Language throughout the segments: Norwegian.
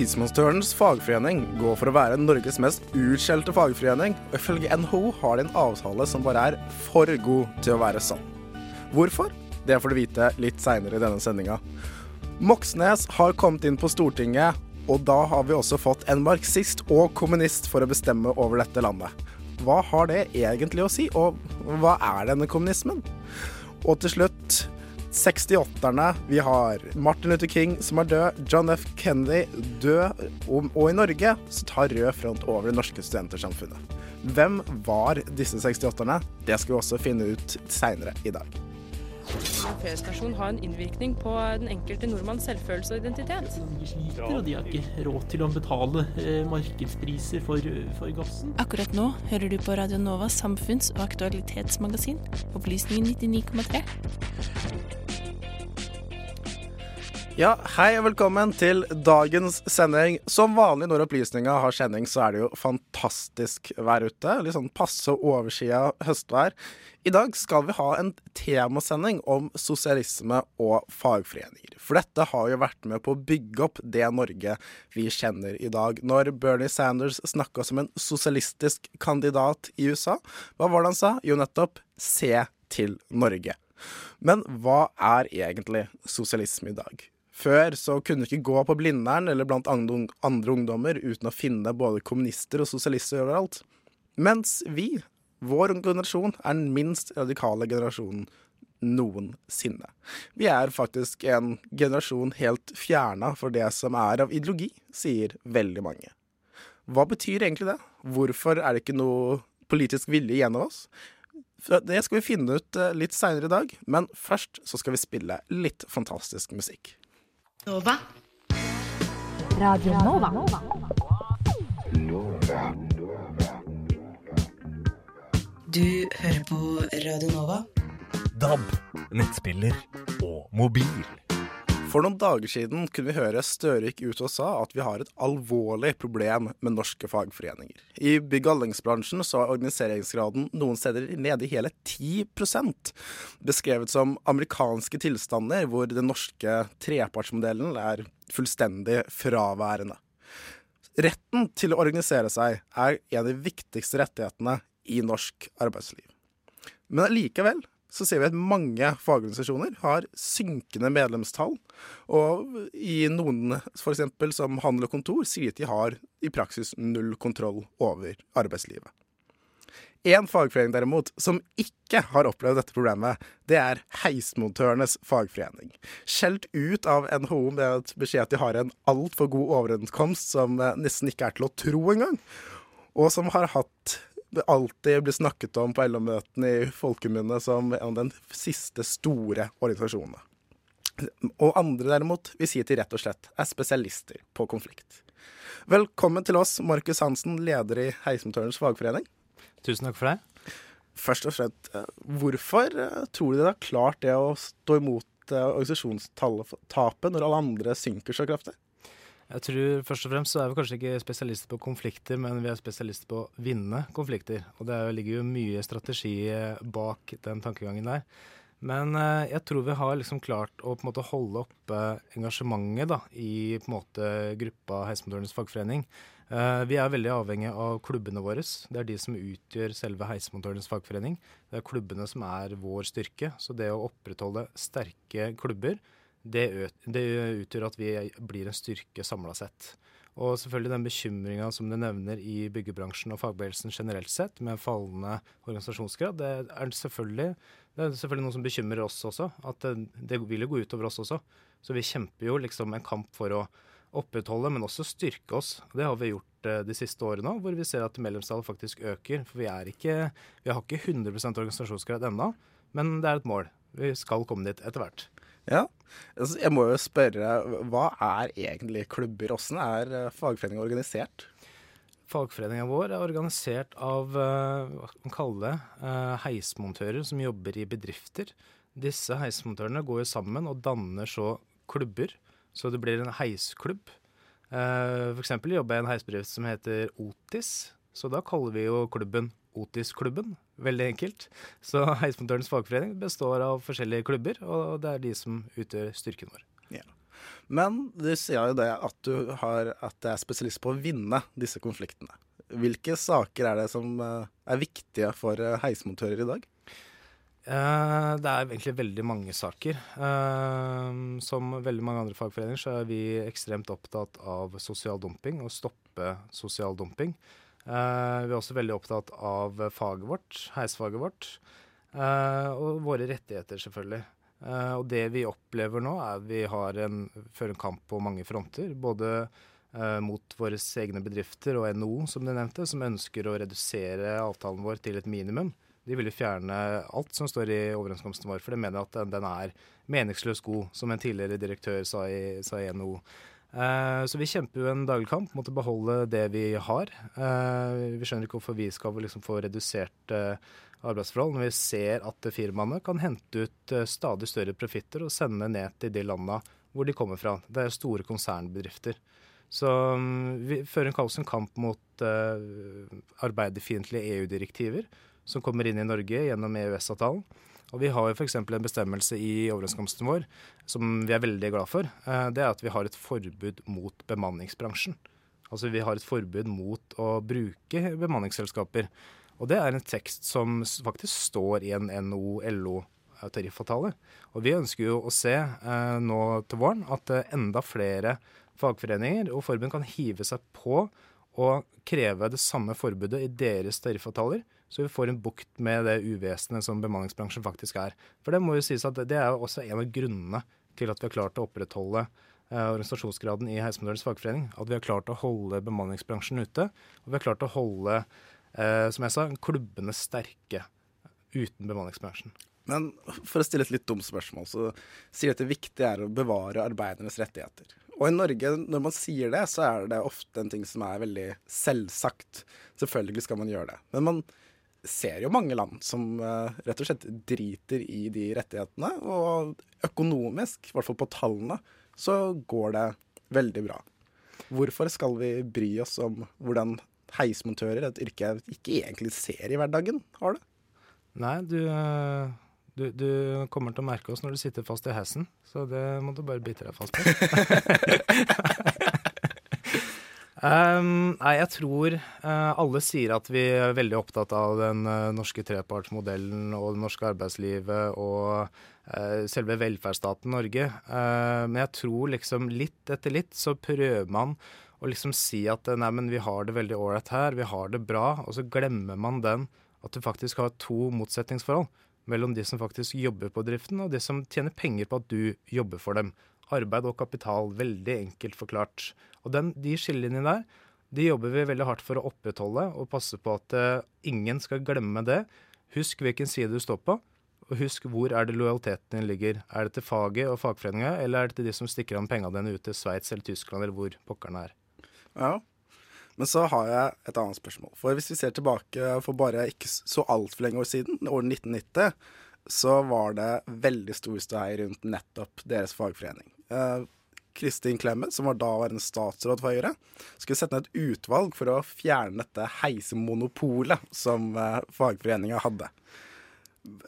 Heismonstørens fagforening går for å være Norges mest utskjelte fagforening, og ifølge NHO har de en avtale som bare er for god til å være sann. Hvorfor? Det får du vite litt seinere i denne sendinga. Moxnes har kommet inn på Stortinget, og da har vi også fått en marxist og kommunist for å bestemme over dette landet. Hva har det egentlig å si, og hva er denne kommunismen? Og til slutt 68-erne. Vi har Martin Luther King som er død, John F. Kennedy død, og, og i Norge så tar rød front over det norske studentersamfunnet. Hvem var disse 68-erne? Det skal vi også finne ut seinere i dag. Europeisk har en innvirkning på den enkelte nordmanns selvfølelse og identitet. De sliter, og de har ikke råd til å betale eh, markedspriser for, for, gassen. Akkurat nå hører du på Radio Novas samfunns- og aktualitetsmagasin, Opplysningen 99,3. Ja, hei og velkommen til dagens sending. Som vanlig når opplysninga har sending, så er det jo fantastisk vær ute. Litt sånn passe overskya høstvær. I dag skal vi ha en temasending om sosialisme og fagforeninger. For dette har jo vært med på å bygge opp det Norge vi kjenner i dag. Når Bernie Sanders snakka som en sosialistisk kandidat i USA, hva var det han sa? Jo, nettopp se til Norge. Men hva er egentlig sosialisme i dag? Før så kunne du ikke gå på Blindern eller blant andre, ungdommer uten å finne både kommunister og sosialister overalt. Mens vi, vår generasjon, er den minst radikale generasjonen noensinne. Vi er faktisk en generasjon helt fjerna for det som er av ideologi, sier veldig mange. Hva betyr egentlig det? Hvorfor er det ikke noe politisk vilje av oss? Det skal vi finne ut eh, litt seinere i dag, men først så skal vi spille litt fantastisk musikk. Nova. Radio Nova. Du hører på Radio Nova. DAB, nettspiller og mobil. For noen dager siden kunne vi høre Støre gikk ut og sa at vi har et alvorlig problem med norske fagforeninger. I bygg- og anleggsbransjen så er organiseringsgraden noen steder nede i hele 10% Beskrevet som amerikanske tilstander hvor den norske trepartsmodellen er fullstendig fraværende. Retten til å organisere seg er en av de viktigste rettighetene i norsk arbeidsliv. Men likevel så ser vi at mange fagorganisasjoner har synkende medlemstall. Og i noen, f.eks. som Handel og Kontor, sier at de har i praksis null kontroll over arbeidslivet. En fagforening derimot som ikke har opplevd dette problemet, det er heismontørenes fagforening. Skjelt ut av NHO med beskjed at de har en altfor god overenskomst som nesten ikke er til å tro engang, og som har hatt alltid blir snakket om på LO-møtene i folkemunne som en av den siste store organisasjonene. Og andre derimot vil si de rett og slett er spesialister på konflikt. Velkommen til oss, Markus Hansen, leder i Heismotørens fagforening. Tusen takk for det. Først og fremst, hvorfor tror du dere har klart det å stå imot organisasjonstapet når alle andre synker så kraftig? Jeg tror først og fremst så er vi kanskje ikke spesialister på konflikter, men vi er spesialister på å vinne konflikter. Og det ligger jo mye strategi bak den tankegangen der. Men eh, jeg tror vi har liksom klart å på en måte holde oppe engasjementet da, i på en måte gruppa Heismontørenes fagforening. Eh, vi er veldig avhengig av klubbene våre. Det er de som utgjør selve Heismontørenes fagforening. Det er klubbene som er vår styrke. Så det å opprettholde sterke klubber det, det, utgjør at vi blir en styrke samla sett. Og selvfølgelig den bekymringa som du nevner i byggebransjen og fagbevegelsen generelt sett, med fallende organisasjonsgrad, det er selvfølgelig, det er selvfølgelig noe som bekymrer oss også. At det, det vil jo gå utover oss også. Så vi kjemper jo liksom en kamp for å opprettholde, men også styrke oss. Det har vi gjort eh, de siste årene hvor vi ser at medlemstallet faktisk øker. For vi, ikke, vi har ikke 100% organisasjonsgrad ennå, men det er et mål. Vi skal komme dit etter hvert. Ja, altså, Jeg må jo spørre, hva er egentlig klubber? Hvordan er eh, fagforeninga organisert? Fagforeninga vår er organisert av eh, hva kan man kalle det, heismontører som jobber i bedrifter. Disse heismontørene går jo sammen og danner så klubber så det blir en heisklubb. For eksempel jobber jeg i en heisbedrift som heter Otis. Så da kaller vi jo klubben Otis-klubben. Veldig enkelt. Så Heismontørenes fagforening består av forskjellige klubber, og det er de som utgjør styrken vår. Ja. Men du sier jo det at du har, at det er spesialist på å vinne disse konfliktene. Hvilke saker er det som eh, er viktige for eh, heismontører i dag? Uh, det er egentlig veldig mange saker. Som veldig mange andre fagforeninger så er vi ekstremt opptatt av sosial dumping, og stoppe sosial dumping. Uh, vi er også veldig opptatt av faget vårt, heisfaget vårt, og våre rettigheter, selvfølgelig. og det vi opplever nå, er at vi har en, fører en kamp på mange fronter. Både mot våre egne bedrifter og NHO, som du nevnte, som ønsker å redusere avtalen vår til et minimum. De vil jo fjerne alt som står i overenskomsten vår, for de mener at den er meningsløst god, som en tidligere direktør sa i, sa i NHO. Uh, så vi kjemper jo en daglig kamp mot å beholde det vi har. Uh, vi skjønner ikke hvorfor vi skal liksom få redusert arbeidsforhold når vi ser at firmaene kan hente ut stadig større profitter og sende ned til de landa hvor de kommer fra. Det er store konsernbedrifter. Så um, vi fører en kamp mot arbeiderfiendtlige EU-direktiver som kommer inn i Norge gjennom EØS-avtalen. Og Vi har jo f.eks. en bestemmelse i overenskomsten vår som vi er veldig glad for. Eh, det er at vi har et forbud mot bemanningsbransjen. Altså Vi har et forbud mot å bruke bemanningsselskaper. Og det er en tekst som faktisk står i en NO-LO-tariffavtale. Og vi ønsker jo å se eh, nå til våren at eh, enda flere fagforeninger og forbund kan hive seg på og kreve det samme forbudet i deres tariffavtaler så vi får en bukt med det uvesenet som bemanningsbransjen faktisk er. For det må jo sies at det er jo også en av grunnene til at vi har klart å opprettholde eh, organisasjonsgraden i Heismodellens fagforening. At vi har klart å holde bemanningsbransjen ute. Og vi har klart å holde, eh, som jeg sa, klubbene sterke uten bemanningsbransjen. Men for å stille et litt dumt spørsmål, så sier at det viktige er å bevare arbeidernes rettigheter. Og i Norge, når man sier det, så er det ofte en ting som er veldig selvsagt. Selvfølgelig skal man gjøre det. Men man ser jo mange land som uh, rett og slett driter i de rettighetene. Og økonomisk, i hvert fall på tallene, så går det veldig bra. Hvorfor skal vi bry oss om hvordan heismontører, et yrke jeg ikke egentlig ser i hverdagen, har det? Nei, du, du, du, kommer til å merke oss når du sitter fast i heisen, så det må du bare bite deg fast på. Um, nei, jeg tror uh, alle sier at vi er veldig opptatt av den uh, norske trepartsmodellen og det norske arbeidslivet og uh, selve velferdsstaten Norge. men jeg tror liksom litt etter litt så prøver man å liksom si at nei, men vi har det veldig ålreit her, vi har det bra, og så glemmer man den at du faktisk har to motsetningsforhold mellom de som faktisk jobber på driften, og de som tjener penger på at du jobber for dem. Arbeid og kapital, veldig enkelt forklart. Og den, de skillelinjene der de jobber vi veldig hardt for å opprettholde og passe på at uh, ingen skal glemme det. Husk hvilken side du står på, og husk hvor er det lojaliteten din ligger. Er det til faget og fagforeninga, eller er det til de som stikker an pengene dine ut til Sveits eller Tyskland, eller hvor pokkerne er? Ja, men så har jeg et annet spørsmål. For hvis vi ser tilbake for bare ikke så altfor lenge år siden, år 1990, så var det veldig stor ståhei rundt nettopp deres fagforening. Uh, Kristin Clemet, som var en statsråd for Høyre, skulle sette ned et utvalg for å fjerne dette heisemonopolet som eh, fagforeninga hadde.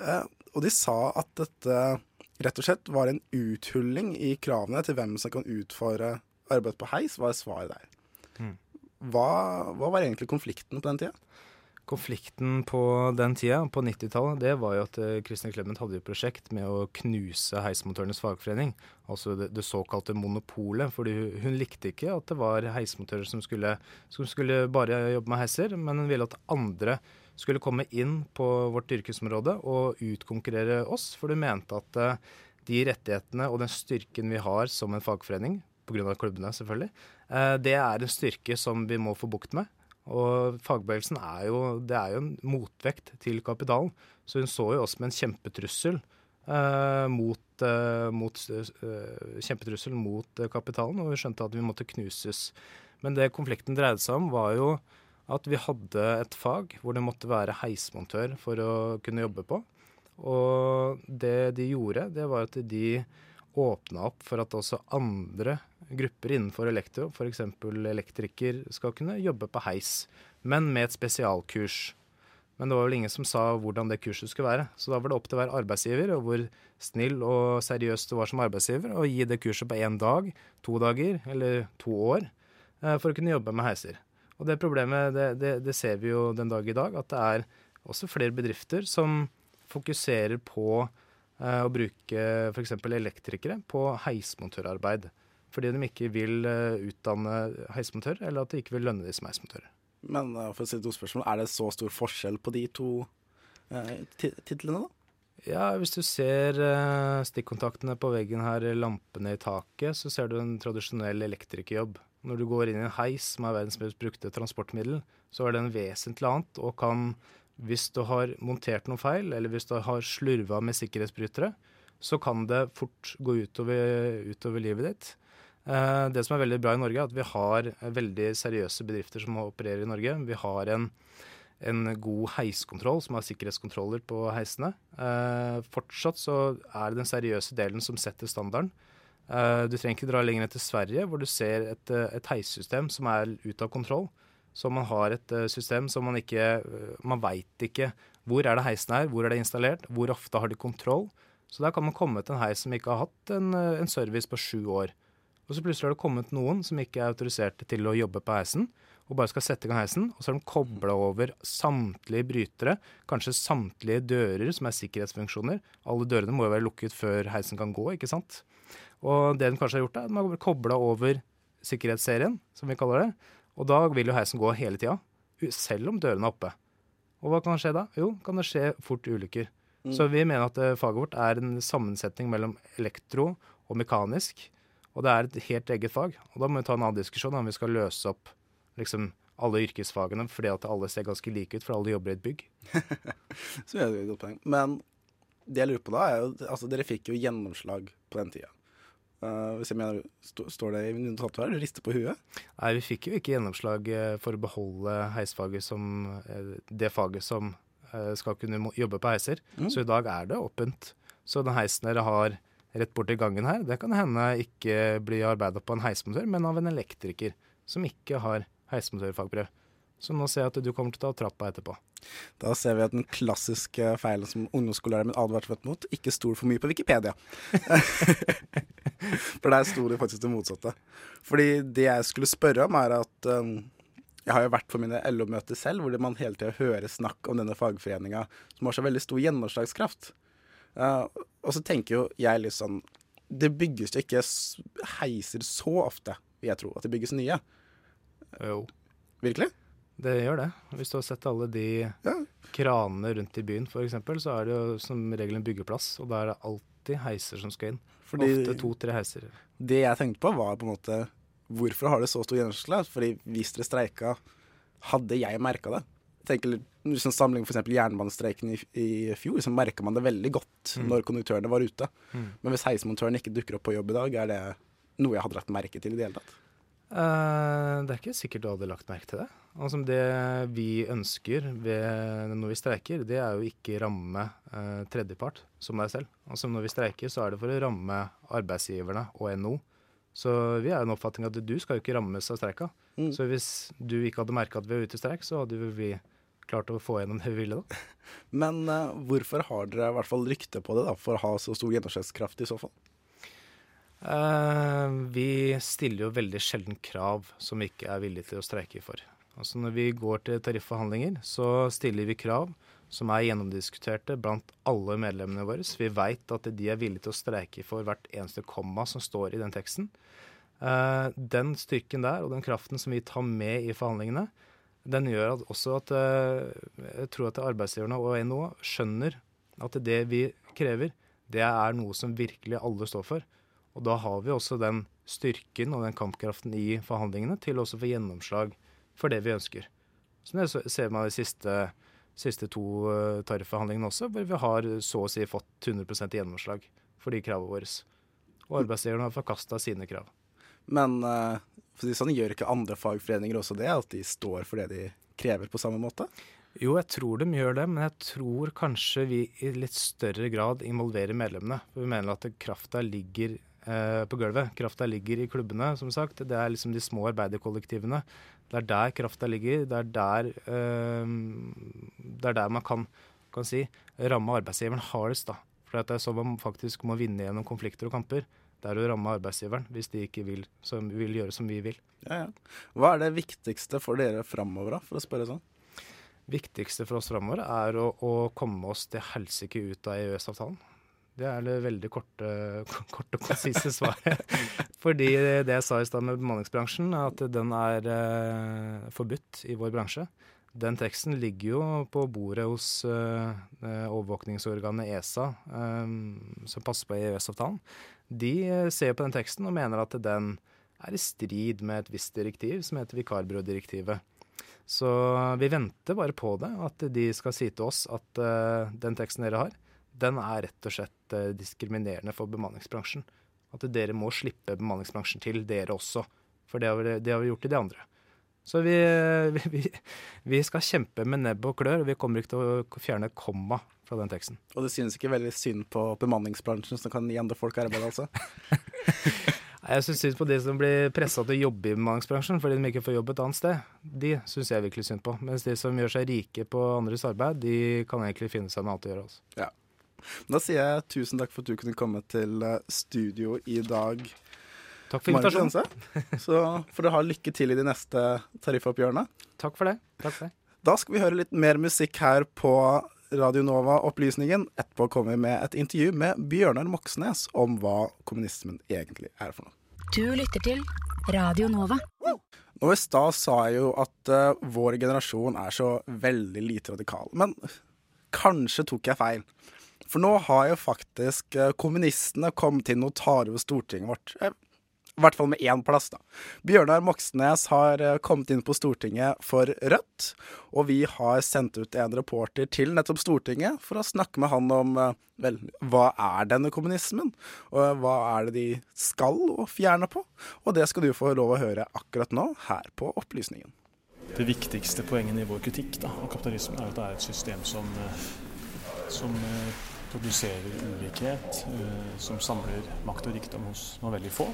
Eh, og de sa at dette rett og slett var en uthulling i kravene til hvem som kan utføre arbeid på heis, var svaret der. Mm. Hva, hva, var egentlig konflikten på den tida? Konflikten på den tida, på 90-tallet, det var jo at eh, Kristin Clemet hadde et prosjekt med å knuse heismontørenes fagforening. Altså det, det såkalte monopolet. fordi hun, likte ikke at det var heismontører som skulle, som skulle bare jobbe med heiser, men hun ville at andre skulle komme inn på vårt yrkesområde og utkonkurrere oss. For hun mente at eh, de rettighetene og den styrken vi har som en fagforening, pga. klubbene selvfølgelig, eh, det er en styrke som vi må få bukt med. Og fagbevegelsen er jo, det er jo en motvekt til kapitalen. Så hun så jo oss med en kjempetrussel eh, mot, eh, mot eh, kjempetrussel mot kapitalen, og vi skjønte at vi måtte knuses. Men det konflikten dreide seg om, var jo at vi hadde et fag hvor det måtte være heismontør for å kunne jobbe på. Og det de gjorde, det var at de åpna opp for at også andre grupper innenfor elektro, f.eks. elektriker, skal kunne jobbe på heis, men med et spesialkurs. Men det var vel ingen som sa hvordan det kurset skulle være. Så da var det opp til hver arbeidsgiver, og hvor snill og seriøs du var som arbeidsgiver, å gi det kurset på én dag, to dager eller to år eh, for å kunne jobbe med heiser. Og det problemet, det, det, det ser vi jo den dag i dag, at det er også flere bedrifter som fokuserer på uh, å bruke f.eks. elektrikere på heismontørarbeid. Fordi de ikke vil uh, utdanne heismontører, eller at de ikke vil lønne de som heismontører. Men uh, for å si to spørsmål, er det så stor forskjell på de to titlene, da? Ja, hvis du ser stikkontaktene på veggen her, lampene i taket, så ser du en tradisjonell elektrikerjobb. Når du går inn i en heis, som er verdens mest brukte transportmiddel, så er det en vesentlig annet og kan hvis du har montert noe feil, eller hvis du har slurva med sikkerhetsbrytere, så kan det fort gå utover, utover livet ditt. Eh, det som er veldig bra i Norge, er at vi har veldig seriøse bedrifter som opererer i Norge. Vi har en, en god heiskontroll som har sikkerhetskontroller på heisene. Eh, fortsatt så er det den seriøse delen som setter standarden. Eh, du trenger ikke dra lenger til Sverige, hvor du ser et, et heissystem som er ute av kontroll. Så man har et system som man ikke Man veit ikke hvor er det heisen er, hvor er det installert, hvor ofte har de kontroll. Så der kan man komme til en heis som ikke har hatt en, en service på sju år. Og så plutselig har det kommet noen som ikke er autoriserte til å jobbe på heisen, og bare skal sette i gang heisen. Og så har de kobla over samtlige brytere, kanskje samtlige dører som er sikkerhetsfunksjoner. Alle dørene må jo være lukket før heisen kan gå, ikke sant. Og det de kanskje har gjort, er at de har kobla over sikkerhetsserien, som vi kaller det. Og da vil jo heisen gå hele tida, selv om dørene er oppe. Og hva kan skje da? Jo, kan det skje fort ulykker. Mm. Så vi mener at uh, faget vårt er en sammensetning mellom elektro og mekanisk. Og det er et helt eget fag. Og da må vi ta en annen diskusjon om vi skal løse opp liksom, alle yrkesfagene fordi at alle ser ganske like ut, for alle jobber i et bygg. Så er det et godt poeng. Men det jeg lurer på da, er jo Altså, dere fikk jo gjennomslag på den tida. Uh, hvis jeg mener, st Står det i notatet her? Du rister på huet? Nei, vi fikk jo ikke gjennomslag eh, for å beholde heisfaget som uh, det faget som skal kunne jobbe på heiser. Mm. Så i dag er det åpent. Så den heisen dere har rett borti gangen her, det kan hende ikke bli arbeida på en heismontør, men av en elektriker som ikke har heismontørfagbrev. Så nå ser jeg at du kommer til å ta trappa etterpå. Da ser vi at den klassiske feilen som ungdomsskolelæreren min advarte mot, ikke stol for mye på Wikipedia. For der sto det faktisk det motsatte. Fordi det jeg skulle spørre om, er at um, jeg har jo vært på mine LO-møter selv, hvor man hele tida hører snakk om denne fagforeninga som har så veldig stor gjennomslagskraft. Uh, og så tenker jo jeg litt sånn Det bygges jo ikke heiser så ofte, vil jeg tro, at det bygges nye. Jo. Virkelig? Det gjør det. Hvis du har sett alle de ja. kranene rundt i byen f.eks., så er det jo som regel en byggeplass, og da er det alltid heiser som skal inn. Fordi Ofte to-tre heiser. Det jeg tenkte på, var på en måte Hvorfor har det så stor gjennomslagskraft? Fordi hvis dere streika, hadde jeg merka det. Jeg tenker liksom samling f.eks. jernbanestreiken i, i fjor, så merka man det veldig godt mm. når konduktørene var ute. Mm. Men hvis heismontøren ikke dukker opp på jobb i dag, er det noe jeg hadde lagt merke til i det hele tatt? Uh, det er ikke sikkert du hadde lagt merke til det. Altså Det vi ønsker ved, når vi streiker, det er jo ikke ramme uh, tredjepart som deg selv. Altså Når vi streiker, så er det for å ramme arbeidsgiverne og NO. Så vi er jo en oppfatning at du skal jo ikke rammes av streika. Mm. Så hvis du ikke hadde merka at vi var ute i streik, så hadde vi klart å få gjennom det vi ville da. Men uh, hvorfor har dere i hvert fall rykte på det, da, for å ha så stor gjennomslagskraft i så fall? Uh, vi stiller jo veldig sjelden krav som vi ikke er villige til å streike for. Altså Når vi går til tarifforhandlinger, så stiller vi krav som er gjennomdiskuterte blant alle medlemmene våre. Vi veit at de er villige til å streike for hvert eneste komma som står i den teksten. Eh, den styrken der og den kraften som vi tar med i forhandlingene, den gjør at også at eh, jeg tror at arbeidsgiverne og NHO skjønner at det vi krever, det er noe som virkelig alle står for. Og da har vi også den styrken og den kampkraften i forhandlingene til også å få gjennomslag for det vi ønsker. Så det ser man de siste, siste to tariffforhandlingene tarifforhandlingene også, hvor vi har så å si fått 100% gjennomslag for de kravene våre. Og arbeidsgiverne har forkasta sine krav. Men uh, for sånn, gjør ikke andre fagforeninger også det? At de står for det de krever på samme måte? Jo, jeg tror de gjør det, men jeg tror kanskje vi i litt større grad involverer medlemmene. For vi mener at krafta ligger eh, på gulvet. Krafta ligger i klubbene, som sagt. Det er liksom de små arbeiderkollektivene. Det er der krafta ligger. Det er der, eh, det er der man kan, kan si, ramme arbeidsgiveren hardest. da. For det er sånn man faktisk må vinne gjennom konflikter og kamper. Det er å ramme arbeidsgiveren hvis de ikke vil, som, vil gjøre som vi vil. Ja, ja. Hva er det viktigste for dere framover, for å spørre sånn? viktigste for oss framover er å, å, komme oss til helsike ut av EØS-avtalen. Det er det veldig korte, korte og konsise svaret. Fordi det jeg sa i stad med bemanningsbransjen, er at den er eh, forbudt i vår bransje. Den teksten ligger jo på bordet hos eh, overvåkningsorganet ESA, eh, som passer på EØS-avtalen. De eh, ser på den teksten og mener at den er i strid med et visst direktiv som heter vikarbyrådirektivet. Så vi venter bare på det, at de skal si til oss at uh, den teksten dere har, den er rett og slett uh, diskriminerende for bemanningsbransjen. At dere må slippe bemanningsbransjen til, dere også. For det har vi, det har vi gjort til de andre. Så vi, vi, vi, skal kjempe med nebb og klør, og vi kommer ikke til å fjerne komma fra den teksten. Og det synes ikke veldig synd på bemanningsbransjen som kan gi andre folk arbeid, altså? Jeg syns synd på de som blir pressa til å jobbe i bemanningsbransjen fordi de ikke får jobb et annet sted. De syns jeg virkelig synd på. Mens de som gjør seg rike på andres arbeid, de kan egentlig finne seg noe annet å gjøre. Altså. Ja. Da sier jeg tusen takk for at du kunne komme til eh, studio i dag. Takk for invitasjonen. Så får du ha lykke til i de neste tariffoppgjørene. Takk for det. Takk for det. Da skal vi høre litt mer musikk her på Radio Nova-opplysningen. Etterpå kommer vi med et intervju med Bjørnar Moxnes om hva kommunismen egentlig er for noe. Du lytter til Radio Nova. Nå i stad sa jeg jo at uh, vår generasjon er så veldig lite radikal. Men kanskje tok jeg feil. For nå har jo faktisk uh, kommunistene kommet inn og tar over Stortinget vårt. Jeg i hvert fall med én plass, da. Bjørnar Moxnes har eh, kommet inn på Stortinget for Rødt. Og vi har sendt ut en reporter til nettopp Stortinget for å snakke med han om eh, vel, hva er denne kommunismen? Og hva er det de skal og fjerne på? Og det skal du få lov å høre akkurat nå, her på Opplysningen. Det viktigste poenget i vår kritikk da, av kapitalismen er at det er et system som, eh, som produserer ulikhet, som samler makt og rikdom hos noen veldig få.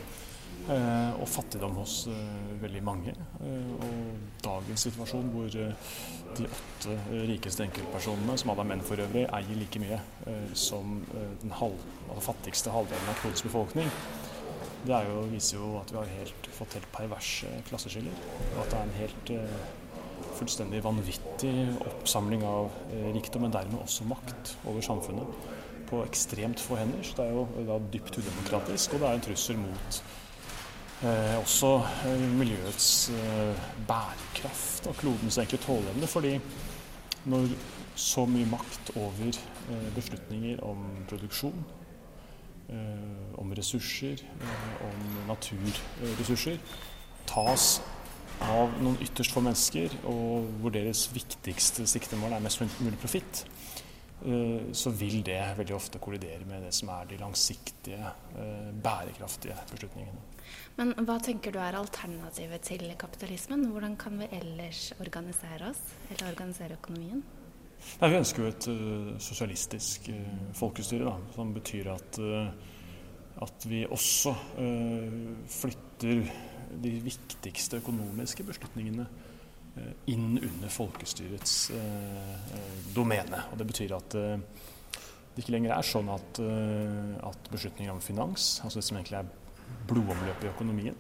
Eh, og fattigdom hos eh, veldig mange. Eh, og dagens situasjon hvor de åtte rikeste enkeltpersonene, som alle er menn for øvrig, eier like mye som den halv, altså fattigste halvdelen av klodens befolkning, det jo, viser jo at vi har helt, fått helt perverse klasseskiller. Og at det er en helt fullstendig vanvittig oppsamling av rikdom, men dermed også makt over samfunnet på ekstremt få hender. Så det er jo da dypt udemokratisk, og det er en trussel mot også eh, miljøets eh, bærekraft og klodens egentlig tåleevne. Fordi når så mye makt over eh, beslutninger om produksjon, eh, om ressurser, eh, om naturressurser, tas av noen ytterst få mennesker, og hvor deres viktigste siktemål er mest mulig profitt, så vil det veldig ofte kollidere med det som er de langsiktige, bærekraftige beslutningene. Men hva tenker du er alternativet til kapitalismen? Hvordan kan vi ellers organisere oss, eller organisere økonomien? Nei, vi ønsker jo et uh, sosialistisk uh, folkestyre, da, som betyr at, uh, at vi også flytter de viktigste økonomiske beslutningene inn under folkestyrets domene. Og Det betyr at det ikke lenger er sånn at, at beslutninger om finans, altså det som egentlig er blodomløpet i økonomien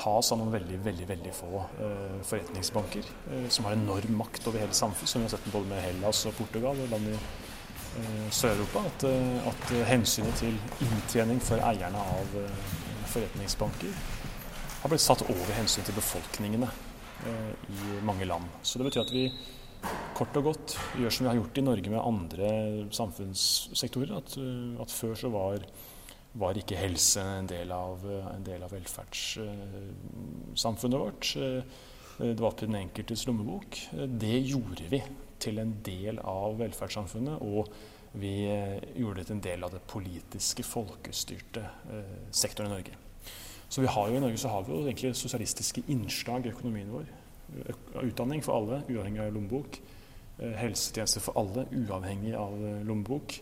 tas av noen veldig veldig, veldig få eh, forretningsbanker eh, som har enorm makt over hele samfunnet, som vi har sett både med Hellas og Portugal og land i eh, Sør-Europa. At, eh, at, hensynet til inntjening for eierne av eh, forretningsbanker har blitt satt over hensynet til befolkningene eh, i mange land. Så det betyr at vi kort og godt gjør som vi har gjort i Norge med andre samfunnssektorer. At, at før så var var ikke helse en del av, en del av velferdssamfunnet vårt. Det var til den enkeltes lommebok. Det gjorde vi til en del av velferdssamfunnet. Og vi gjorde det til en del av det politiske, folkestyrte eh, sektoren i Norge. Så vi har jo i Norge så har vi jo egentlig sosialistiske innslag i økonomien vår. Utdanning for alle, uavhengig av lommebok. Eh, helsetjenester for alle, uavhengig av lommebok.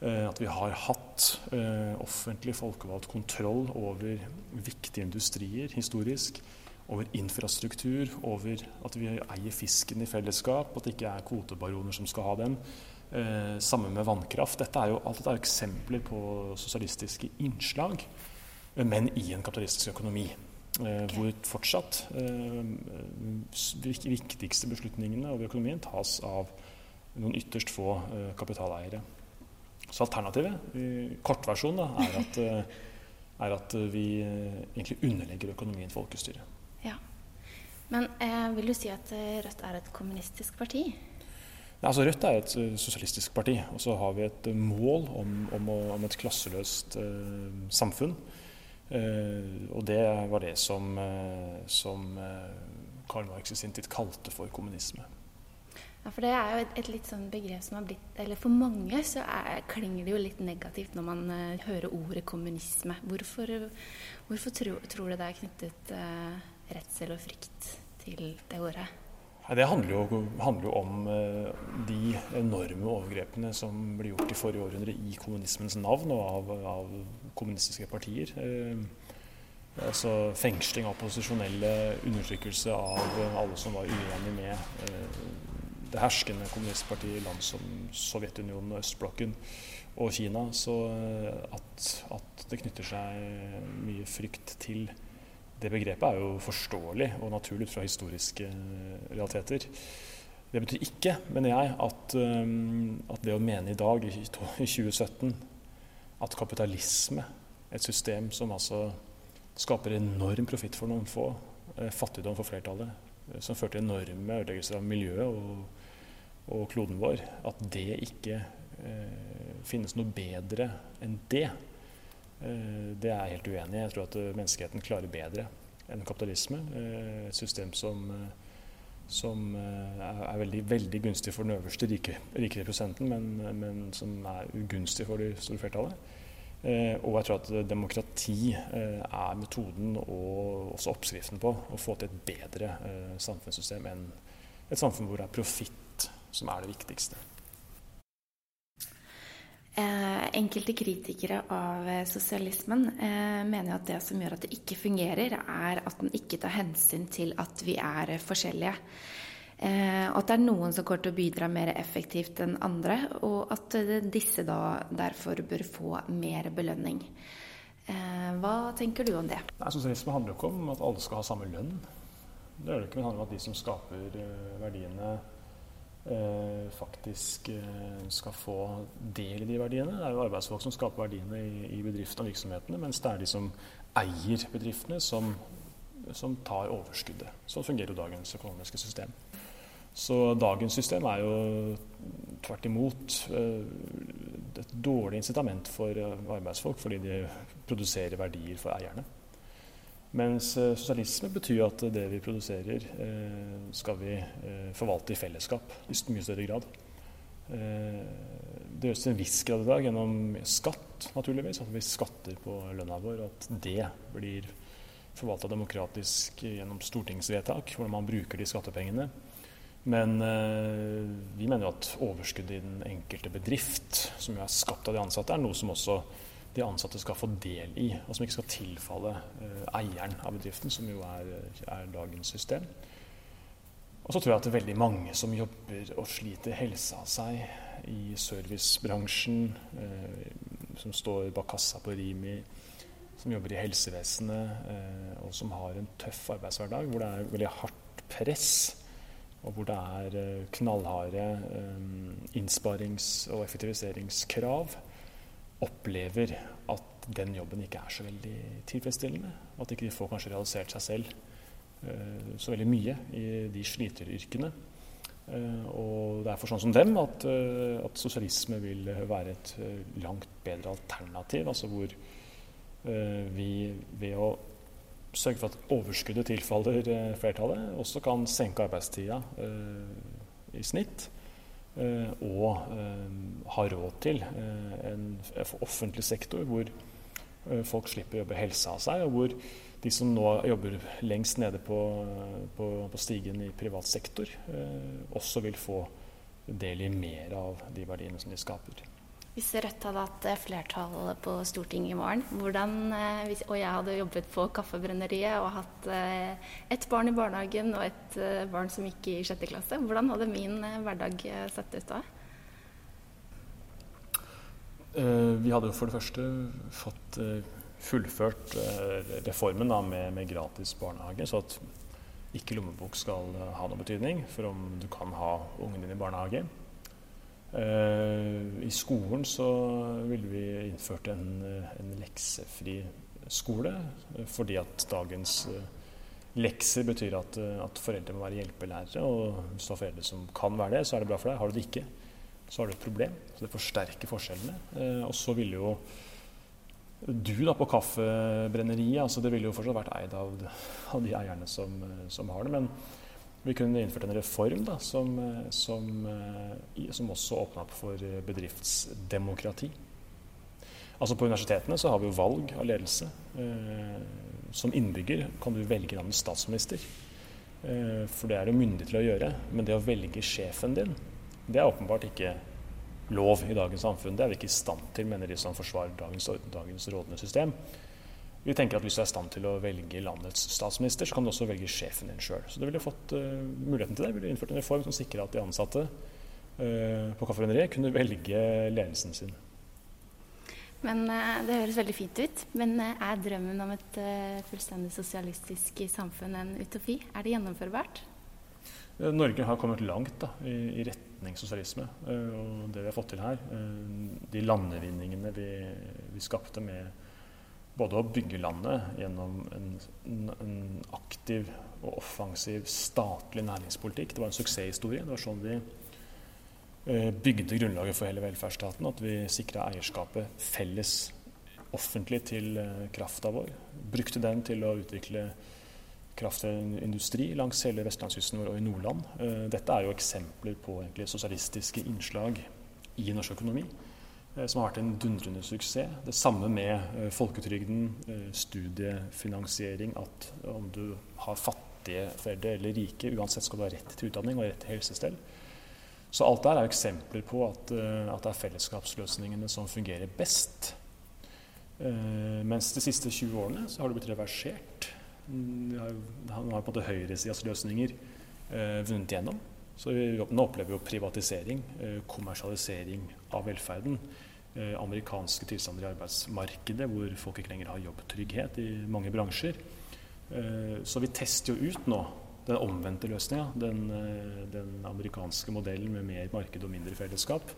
Eh, at vi har hatt eh, offentlig folkevalgt kontroll over viktige industrier historisk. Over infrastruktur, over at vi eier fisken i fellesskap, at det ikke er kvotebaroner som skal ha den. Eh, sammen med vannkraft. Dette er jo, alt dette er eksempler på sosialistiske innslag, eh, men i en kapitalistisk økonomi. Eh, okay. Hvor fortsatt de viktigste beslutningene over økonomien tas av noen ytterst få kapitaleiere. Så alternativet, kortversjonen, er at, eh, er at vi eh, egentlig underlegger økonomien folkestyret. Ja. Men eh, vil du si at eh, Rødt er et kommunistisk parti? Nei, altså Rødt er et sosialistisk parti. Og så har vi et mål om, om, om et klasseløst eh, samfunn. Eh, og det var det som, som Karl Marx i sin tid kalte for kommunisme. Ja, for det er jo et, et, litt sånn begrep som har blitt Eller for mange så er, klinger det jo litt negativt når man uh, hører ordet kommunisme. Hvorfor, hvorfor tro, tror du det er knyttet uh, redsel og frykt til det ordet? Det handler jo, handler jo om uh, de enorme overgrepene som ble gjort i forrige århundre i kommunismens navn og av, av kommunistiske partier. altså Fengsling av opposisjonelle, undertrykkelse av alle som var uenig med det herskende kommunistpartiet i land som Sovjetunionen, østblokken og Kina. Så eh, at, at, det knytter seg mye frykt til det begrepet, er jo forståelig og naturlig ut fra historiske eh, realiteter. Det betyr ikke, mener jeg, at, eh, at det å mene i dag, i 2017, at kapitalisme, et system som altså skaper enorm profitt for noen få, fattigdom for flertallet, som fører til enorme ødeleggelser av miljøet og og kloden vår, at det ikke eh, finnes noe bedre enn det, eh, det er jeg helt uenig i. Jeg tror at eh, menneskeheten klarer bedre enn kapitalisme. Eh, et system som, eh, som eh, er veldig, veldig, gunstig for den øverste rike, rikere prosenten, men, men, som er ugunstig for det store flertallet. og jeg tror at demokrati er metoden og også oppskriften på å få til et bedre samfunnssystem enn et samfunn hvor det er profitt som er det viktigste. Eh, enkelte kritikere av eh, sosialismen eh, mener at det som gjør at det ikke fungerer, er at den ikke tar hensyn til at vi er forskjellige. Og at det er noen som går til å bidra mer effektivt enn andre, og at disse da derfor bør få mer belønning. Hva tenker du om det? Nei, Sosialisme handler jo ikke om at alle skal ha samme lønn. Det gjør det ikke, men handler om at de som skaper verdiene, faktisk eh, skal få del i de verdiene. Det er jo arbeidsfolk som skaper verdiene i, bedriftene og virksomhetene, mens det er de som eier bedriftene, som, som tar overskuddet. Sånn fungerer jo dagens økonomiske system. Så dagens system er jo tvert imot eh, et dårlig incitament for eh, arbeidsfolk, fordi de produserer verdier for eierne. Mens eh, sosialisme betyr at det vi produserer, eh, skal vi eh, forvalte i fellesskap i mye større grad. Det gjøres til en viss grad i dag gjennom skatt, naturligvis. At vi skatter på lønna vår, at det blir forvalta demokratisk gjennom stortingsvedtak, hvordan man bruker de skattepengene. Men vi mener jo at overskuddet i den enkelte bedrift, som jo er skapt av de ansatte, er noe som også de ansatte skal få del i, og som ikke skal tilfalle eh, eieren av bedriften, som jo er, er, dagens system. Og så tror jeg at det er veldig mange som jobber og sliter helsa av seg i servicebransjen, eh, som står bak kassa på Rimi, som jobber i helsevesenet, og som har en tøff arbeidshverdag hvor det er veldig hardt press, og hvor det er knallharde innsparings- og effektiviseringskrav, opplever at den jobben ikke er så veldig tilfredsstillende. Og At ikke de får kanskje realisert seg selv så veldig mye i de sliteryrkene. Uh, og det er for sånn som dem at, uh, at sosialisme vil være et langt bedre alternativ. Altså hvor vi ved å sørge for at overskuddet tilfaller flertallet, også kan senke arbeidstida i snitt. Og har råd til en offentlig sektor hvor folk slipper å jobbe helsa av seg, og hvor de som nå jobber lengst nede på, på, på stigen i privat sektor, eh, også vil få del i mer av de verdiene som de skaper. Hvis Rødt hadde hatt eh, flertall på Stortinget i morgen, hvordan, hvis, og jeg hadde jobbet på Kaffebrenneriet og hatt eh, ett barn i barnehagen og et barn som gikk i sjette klasse, hvordan hadde min hverdag sett ut da? Vi hadde jo for det første fått fullført eh, reformen da, med, med, gratis barnehage, så at ikke lommebok skal eh, ha noen betydning for om du kan ha ungen din i barnehage. Eh, I skolen så ville vi innført en, en leksefri skole, fordi at dagens lekser betyr at, at, foreldre må være hjelpelærere. Og hvis du har foreldre som kan være det, så er det bra for deg. Har du det ikke, så har du et problem. Så det forsterker forskjellene. Og så ville jo du da på Kaffebrenneriet, altså det ville jo fortsatt vært eid av, av de eierne som, som, har det. Men vi kunne innført en reform da, som, som, som også åpna opp for bedriftsdemokrati. Altså På universitetene så har vi jo valg av ledelse. Eh, som innbygger kan du velge landets statsminister. Eh, for det er du myndig til å gjøre. Men det å velge sjefen din, det er åpenbart ikke lov i dagens samfunn. Det er vi ikke i stand til, mener de som forsvarer dagens, dagens rådende system. Vi tenker at Hvis du er i stand til å velge landets statsminister, så kan du også velge sjefen din sjøl. Så du ville fått uh, muligheten til det. Vi ville innført en reform som sikrer at de ansatte uh, på Kaffebrenneriet kunne velge ledelsen sin. Men uh, Det høres veldig fint ut. Men er drømmen om et fullstendig sosialistisk samfunn en utopi? Er det gjennomførbart? Norge har kommet langt da, i, i retning sosialisme. Og det vi har fått til her, de landevinningene vi, vi skapte med både å bygge landet gjennom en, en, aktiv og offensiv statlig næringspolitikk. Det var en suksesshistorie. Det var sånn vi eh, bygde grunnlaget for hele velferdsstaten. At vi sikra eierskapet felles offentlig til krafta vår. Brukte den til å utvikle kraftindustri langs hele vestlandskysten vår og i Nordland. Eh, dette er jo eksempler på sosialistiske innslag i norsk økonomi eh, som har vært en dundrende suksess. Det samme med eh, folketrygden, studiefinansiering. At om du har fattige foreldre eller rike, uansett skal du ha rett til utdanning og rett til helsestell. Så alt der er eksempler på at, at det er fellesskapsløsningene som fungerer best. Mens de siste 20 årene så har det blitt reversert. Nå har på en måte høyresidas løsninger eh, vunnet gjennom. Så vi, nå opplever vi jo privatisering, eh, kommersialisering av velferden. Eh, amerikanske tilstander i arbeidsmarkedet hvor folk ikke lenger har jobbtrygghet i mange bransjer. Eh, så vi tester jo ut nå den omvendte løsninga. Den, eh, den, amerikanske modellen med mer marked og mindre fellesskap.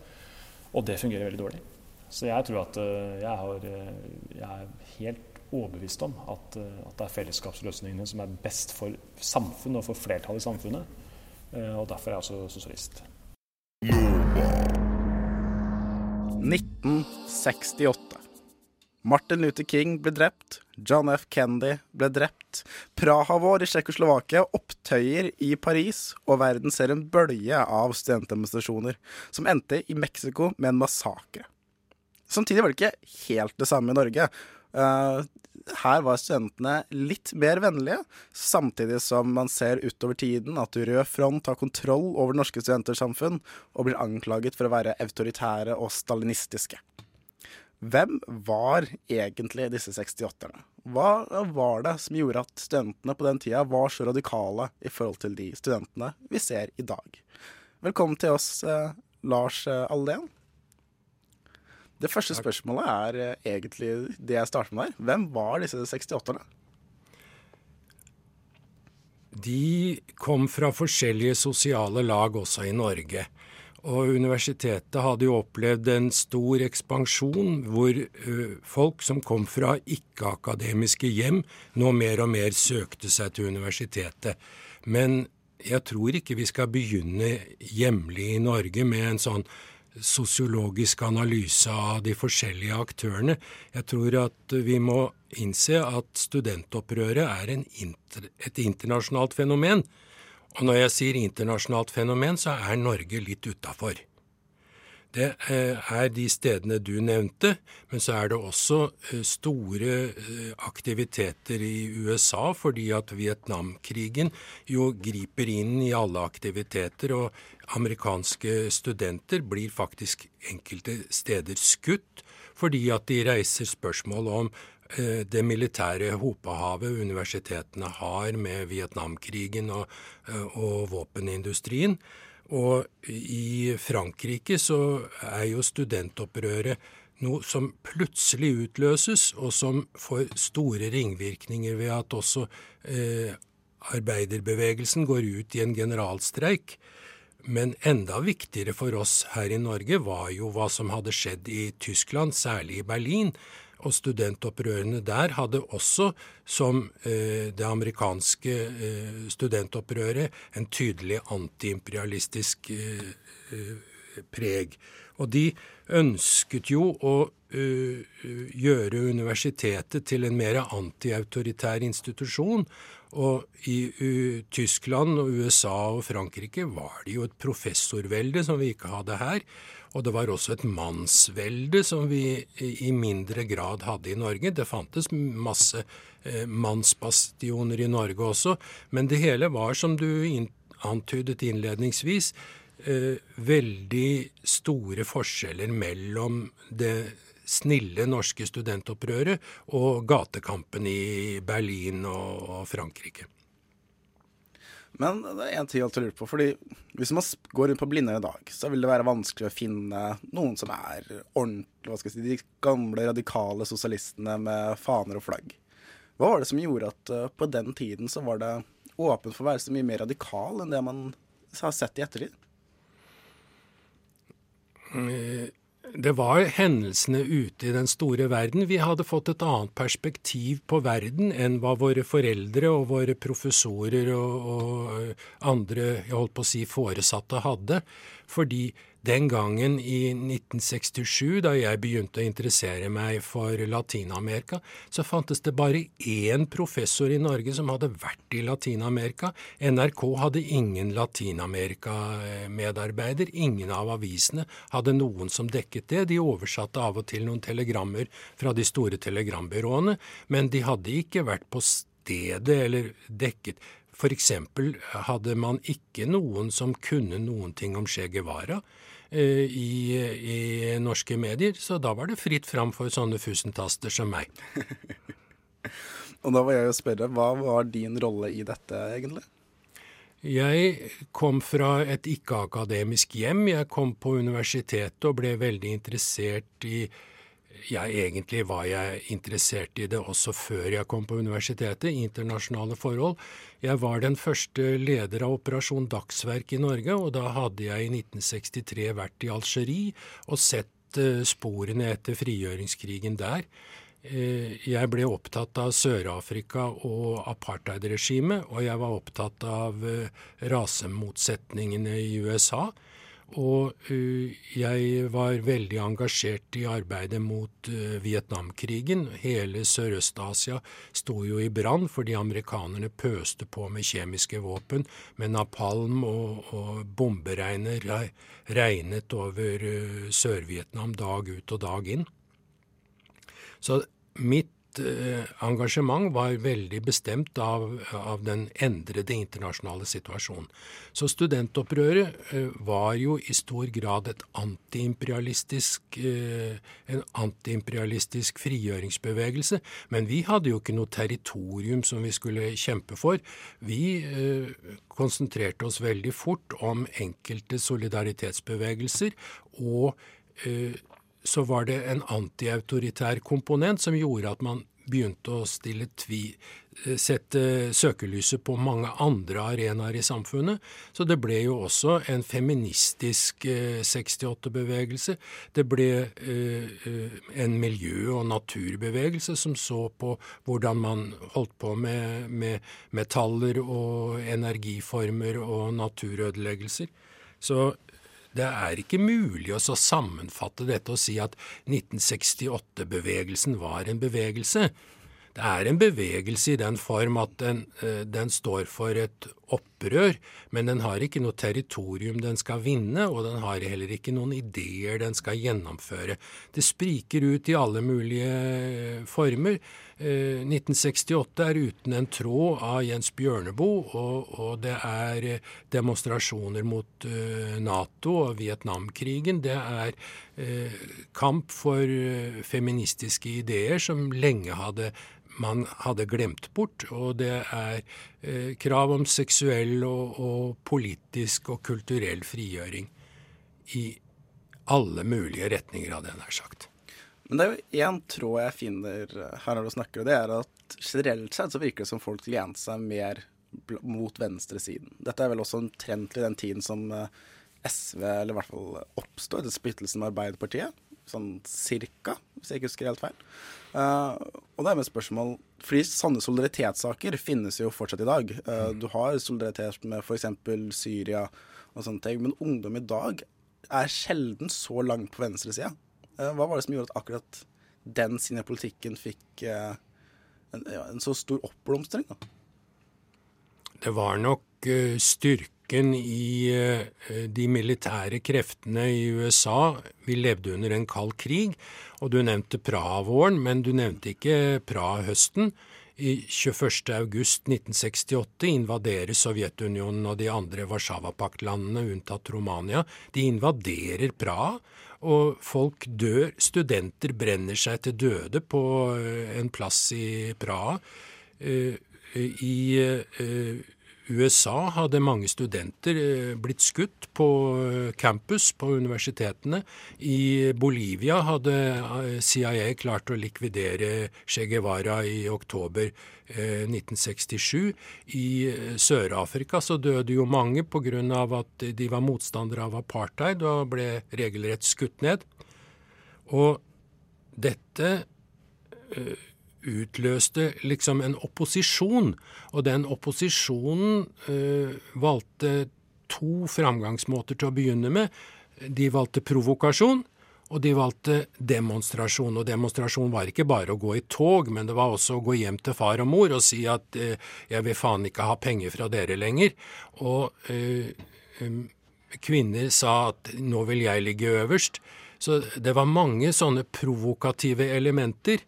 Og det fungerer veldig dårlig. Så jeg tror at jeg, har, jeg er helt overbevist om at, at, det er fellesskapsløsningene som er best for samfunnet og for flertallet i samfunnet. Og derfor er jeg også sosialist. 1968. Martin Luther King ble drept. John F. Kennedy ble drept. Praha-vår i Tsjekkoslovakia, opptøyer i Paris, og verden ser en bølge av studentdemonstrasjoner som endte i Mexico med en massakre. Samtidig var det ikke helt det samme i Norge. Uh, her var studentene litt mer vennlige, samtidig som man ser utover tiden at Rød Front har kontroll over norske studentersamfunn og blir anklaget for å være autoritære og stalinistiske. Hvem var egentlig disse 68-erne? Hva var det som gjorde at studentene på den tida var så radikale i forhold til de studentene vi ser i dag? Velkommen til oss, eh, Lars eh, Alden. Det første spørsmålet er eh, egentlig det jeg starter med der. Hvem var disse 68-erne? De kom fra forskjellige sosiale lag også i Norge. Og universitetet hadde jo opplevd en stor ekspansjon hvor uh, folk som kom fra ikke-akademiske hjem, nå mer og mer søkte seg til universitetet. Men jeg tror ikke vi skal begynne hjemlig i Norge med en sånn sosiologisk analyse av de forskjellige aktørene. Jeg tror at vi må innse at studentopprøret er inter, et internasjonalt fenomen. Og når jeg sier internasjonalt fenomen, så er Norge litt utafor. Det eh, er de stedene du nevnte, men så er det også eh, store eh, aktiviteter i USA, fordi at Vietnamkrigen jo griper inn i alle aktiviteter, og amerikanske studenter blir faktisk enkelte steder skutt fordi at de reiser spørsmål om det militære hopehavet universitetene har med Vietnamkrigen og, og våpenindustrien. Og i Frankrike så er jo studentopprøret noe som plutselig utløses, og som får store ringvirkninger ved at også eh, arbeiderbevegelsen går ut i en generalstreik. Men enda viktigere for oss her i Norge var jo hva som hadde skjedd i Tyskland, særlig i Berlin, og studentopprørene der hadde også, som eh, det amerikanske eh, studentopprøret, en tydelig antiimperialistisk eh, preg. Og de ønsket jo å gjøre universitetet til en mer antiautoritær institusjon. Og i Tyskland og USA og Frankrike var det jo et professorvelde som vi ikke hadde her. Og det var også et mannsvelde som vi i mindre grad hadde i Norge. Det fantes masse eh, mannsbastioner i Norge også, men det hele var, som du antydet innledningsvis, eh, veldig store forskjeller mellom det snille norske studentopprøret og gatekampen i Berlin og Frankrike. Men det er en ting jeg alltid lurer på. fordi Hvis man går rundt på Blindern i dag, så vil det være vanskelig å finne noen som er ordentlig, hva skal jeg si, de gamle radikale sosialistene med faner og flagg. Hva var det som gjorde at uh, på den tiden så var det åpent for å være så mye mer radikal enn det man har sett i ettertid? Det var hendelsene ute i den store verden. Vi hadde fått et annet perspektiv på verden enn hva våre foreldre og våre professorer og, og andre jeg holdt på å si, foresatte hadde. Fordi den gangen i 1967, da jeg begynte å interessere meg for Latin-Amerika, så fantes det bare én professor i Norge som hadde vært i Latin-Amerika. NRK hadde ingen Latin-Amerika-medarbeider. Ingen av avisene hadde noen som dekket det. De oversatte av og til noen telegrammer fra de store telegrambyråene, men de hadde ikke vært på stedet eller dekket. For eksempel hadde man ikke noen som kunne noen ting om Che Guevara. Eh, i, i, norske medier, så da var det fritt fram for sånne fusentaster som meg. og da var jeg å spørre, hva var din rolle i dette, egentlig? Jeg kom fra et ikke-akademisk hjem. Jeg kom på universitetet og ble veldig interessert i ja, egentlig var jeg interessert i det også før jeg kom på universitetet, internasjonale forhold. Jeg var den første leder av Operasjon Dagsverk i Norge, og da hadde jeg i 1963 vært i Algerie og sett uh, sporene etter frigjøringskrigen der. Uh, jeg ble opptatt av Sør-Afrika og apartheidregimet, og jeg var opptatt av uh, rasemotsetningene i USA. Og uh, jeg var veldig engasjert i arbeidet mot uh, Vietnamkrigen. Hele Sørøst-Asia sto jo i brann fordi amerikanerne pøste på med kjemiske våpen, med napalm og, og bomberegner regnet over uh, Sør-Vietnam dag ut og dag inn. Så mitt Eh, engasjement var veldig bestemt av, av, den endrede internasjonale situasjonen. Så studentopprøret eh, var jo i stor grad et antiimperialistisk, eh, en antiimperialistisk frigjøringsbevegelse. Men vi hadde jo ikke noe territorium som vi skulle kjempe for. Vi konsentrerte oss veldig fort om enkelte solidaritetsbevegelser og så var det en antiautoritær komponent som gjorde at man begynte å stille tvi, eh, sette søkelyset på mange andre arenaer i samfunnet. Så det ble jo også en feministisk 68-bevegelse. Det ble en miljø- og naturbevegelse som så på hvordan man holdt på med, med metaller og energiformer og naturødeleggelser. Så det er ikke mulig å sammenfatte dette og si at 1968-bevegelsen var en bevegelse. Det er en bevegelse i den form at den, eh, den, står for et opprør, men den har ikke noe territorium den skal vinne, og den har heller ikke noen ideer den skal gjennomføre. Det spriker ut i alle mulige eh, former. 1968 eh, er uten en tråd av Jens Bjørneboe, og, og, det er demonstrasjoner mot Nato og Vietnamkrigen. Det er kamp for feministiske ideer som lenge hadde man hadde glemt bort. Og det er eh, krav om seksuell og, og, politisk og kulturell frigjøring i alle mulige retninger, hadde jeg nær sagt. Men det er jo én tråd jeg finner her når du snakker, og det er at generelt sett så virker det som folk lener seg mer mot venstresiden. Dette er vel også omtrentlig den tiden som eh, SV, eller i hvert fall oppsto etter splittelsen med Arbeiderpartiet. Sånn cirka, hvis jeg ikke husker helt feil. Uh, og det er med spørsmål Fordi sanne solidaritetssaker finnes jo fortsatt i dag. Uh, du har solidaritet med f.eks. Syria og sånne ting, men ungdom i dag er sjelden så langt på venstresida. Uh, hva var det som gjorde at akkurat den av politikken fikk en, ja, en, så stor oppblomstring? da? Det var nok styrken i eh, de militære kreftene i USA. Vi levde under en kald krig, og du nevnte Praha-våren, men du nevnte ikke Praha-høsten. I 21.8.1968 invaderer Sovjetunionen og de andre Warszawa-paktlandene, unntatt Romania. De invaderer Praha, og folk dør. Studenter brenner seg til døde på eh, en plass i Praha. Eh, I USA hadde mange studenter eh, blitt skutt på eh, campus på universitetene. I Bolivia hadde eh, CIA klart å likvidere Che Guevara i oktober 1967. I Sør-Afrika så døde jo mange pga. at de var motstandere av apartheid og ble regelrett skutt ned. Og dette utløste liksom en opposisjon, og den opposisjonen øh, valgte to framgangsmåter til å begynne med. De valgte provokasjon, og de valgte demonstrasjon. Og demonstrasjon var ikke bare å gå i tog, men det var også å gå hjem til far og mor og si at eh, jeg vil faen ikke ha penger fra dere lenger. Og eh, kvinner sa at nå vil jeg ligge øverst. Så det var mange sånne provokative elementer.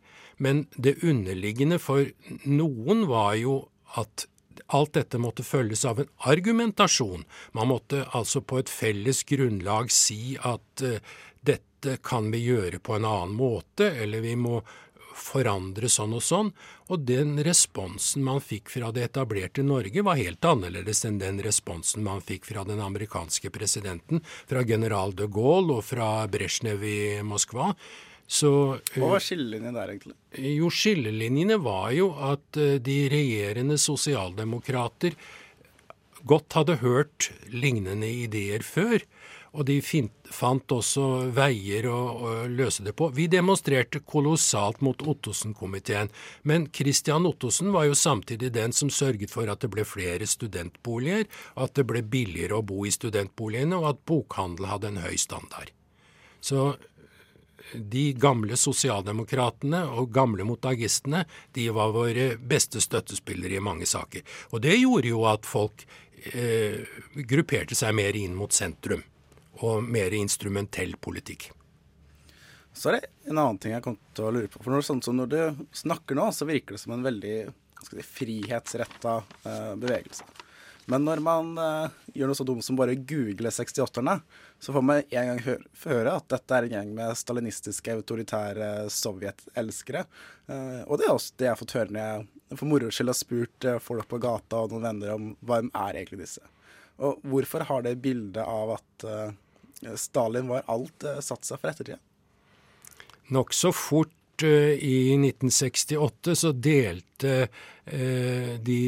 Men det underliggende for noen var jo at alt dette måtte følges av en argumentasjon. Man måtte altså på et felles grunnlag si at uh, dette kan vi gjøre på en annen måte, eller vi må forandre sånn og sånn. Og den responsen man fikk fra det etablerte Norge, var helt annerledes enn den responsen man fikk fra den amerikanske presidenten, fra general de Gaulle og fra Brezjnev i Moskva. Så, Hva var skillelinjene der, egentlig? Jo, skillelinjene var jo at eh, de regjerende sosialdemokrater godt hadde hørt lignende ideer før. Og de fant også veier å, å, løse det på. Vi demonstrerte kolossalt mot Ottosen-komiteen, men Christian Ottosen var jo samtidig den som sørget for at det ble flere studentboliger, at det ble billigere å bo i studentboligene, og at bokhandel hadde en høy standard. Så de gamle sosialdemokratene og gamle motagistene de var våre beste støttespillere i mange saker. Og det gjorde jo at folk eh, grupperte seg mer inn mot sentrum, og mer instrumentell politikk. Så er det en annen ting jeg kom til å lure på. For når, sånn når du snakker nå, så virker det som en veldig si, frihetsretta eh, bevegelse. Men når man uh, gjør noe så dumt som bare googler 68-erne, så får man en gang høre at dette er en gjeng med stalinistiske, autoritære sovjetelskere. Uh, og det er også det jeg har fått høre når jeg for moro skyld har spurt uh, folk på gata og noen venner om hvem er egentlig disse. Og hvorfor har det bildet av at Stalin var alt, satt seg for ettertida? Nokså fort eh, i 1968 så delte eh, de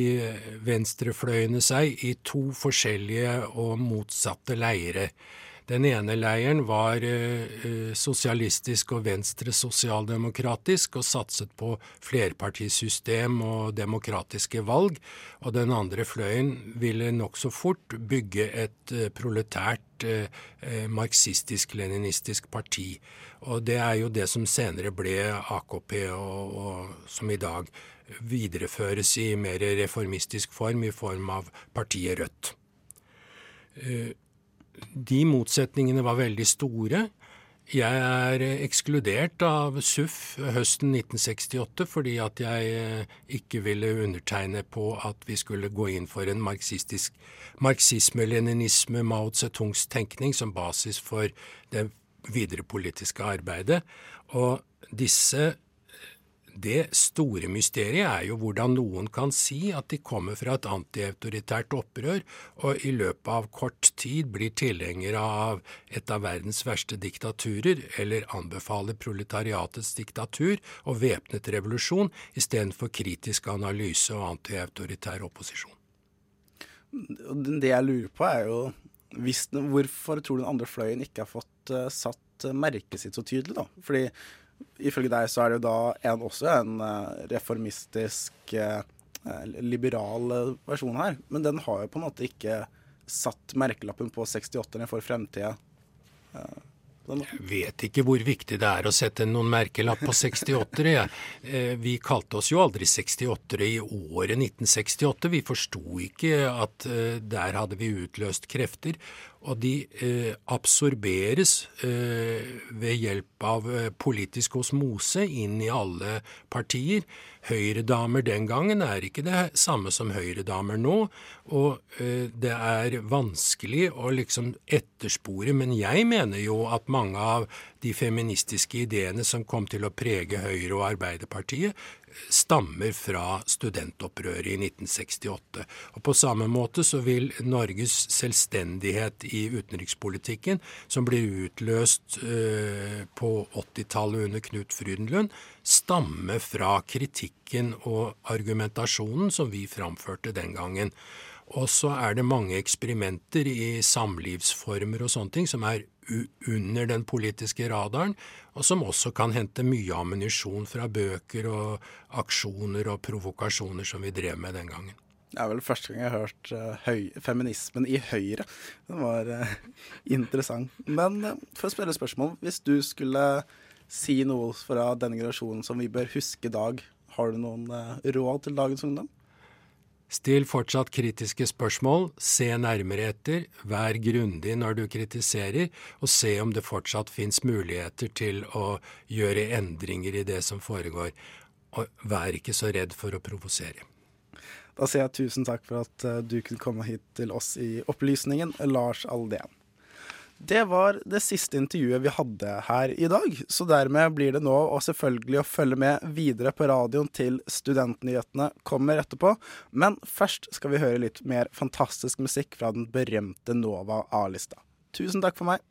venstrefløyene seg i to forskjellige og motsatte leire. Den ene leiren var eh, sosialistisk og venstre sosialdemokratisk og satset på flerpartisystem og demokratiske valg, og den andre fløyen ville nokså fort bygge et eh, proletært eh, eh marxistisk-leninistisk parti. Og det er jo det som senere ble AKP, og, og som i dag videreføres i mer reformistisk form, i form av partiet Rødt. Eh, de motsetningene var veldig store. Jeg er ekskludert av SUF høsten 1968 fordi at jeg eh, ikke ville undertegne på at vi skulle gå inn for en marxistisk marxisme-leninisme, Mao Zedongs tenkning, som basis for det videre politiske arbeidet. Og disse det store mysteriet er jo hvordan noen kan si at de kommer fra et antiautoritært opprør, og i løpet av kort tid blir tilhengere av et av verdens verste diktaturer, eller anbefaler proletariatets diktatur og væpnet revolusjon istedenfor kritisk analyse og antiautoritær opposisjon. Det jeg lurer på, er jo hvorfor tror du den andre fløyen ikke har fått uh, satt merket sitt så tydelig, da? Fordi ifølge deg så er det jo da en, også en uh, reformistisk, uh, liberal versjon her. Men den har jo på en måte ikke satt merkelappen på 68-erne for fremtida. Jeg vet ikke hvor viktig det er å sette noen merkelapp på 68-ere. Vi kalte oss jo aldri 68-ere i året 1968. Vi forsto ikke at der hadde vi utløst krefter og de eh, absorberes eh, ved hjelp av eh, politisk osmose inn i alle partier. Høyredamer den gangen er ikke det samme som høyredamer nå, og eh, det er vanskelig å liksom etterspore, men jeg mener jo at mange av de feministiske ideene som kom til å prege Høyre og Arbeiderpartiet, stammer fra studentopprøret i 1968. Og På samme måte så vil Norges selvstendighet i utenrikspolitikken, som blir utløst uh, på 80-tallet under Knut Frydenlund, stamme fra kritikken og argumentasjonen som vi framførte den gangen. Og så er det mange eksperimenter i samlivsformer og sånne ting som er under den politiske radaren, og som også kan hente mye ammunisjon fra bøker og aksjoner og provokasjoner som vi drev med den gangen. Det er vel første gang jeg har hørt uh, feminismen i Høyre. Den var uh, interessant. Men uh, for å spørre spørsmål, hvis du skulle si noe fra denne generasjonen som vi bør huske i dag, har du noen råd til dagens ungdom? Still fortsatt kritiske spørsmål, se nærmere etter, vær grundig når du kritiserer, og se om det fortsatt fins muligheter til å gjøre endringer i det som foregår. Og vær ikke så redd for å provosere. Da sier jeg tusen takk for at eh, du kunne komme hit til oss i Opplysningen, Lars Aldén. Det var det siste intervjuet vi hadde her i dag, så dermed blir det nå og selvfølgelig å følge med videre på radioen til Studentnyhetene kommer etterpå. Men først skal vi høre litt mer fantastisk musikk fra den berømte Nova A-lista. Tusen takk for meg.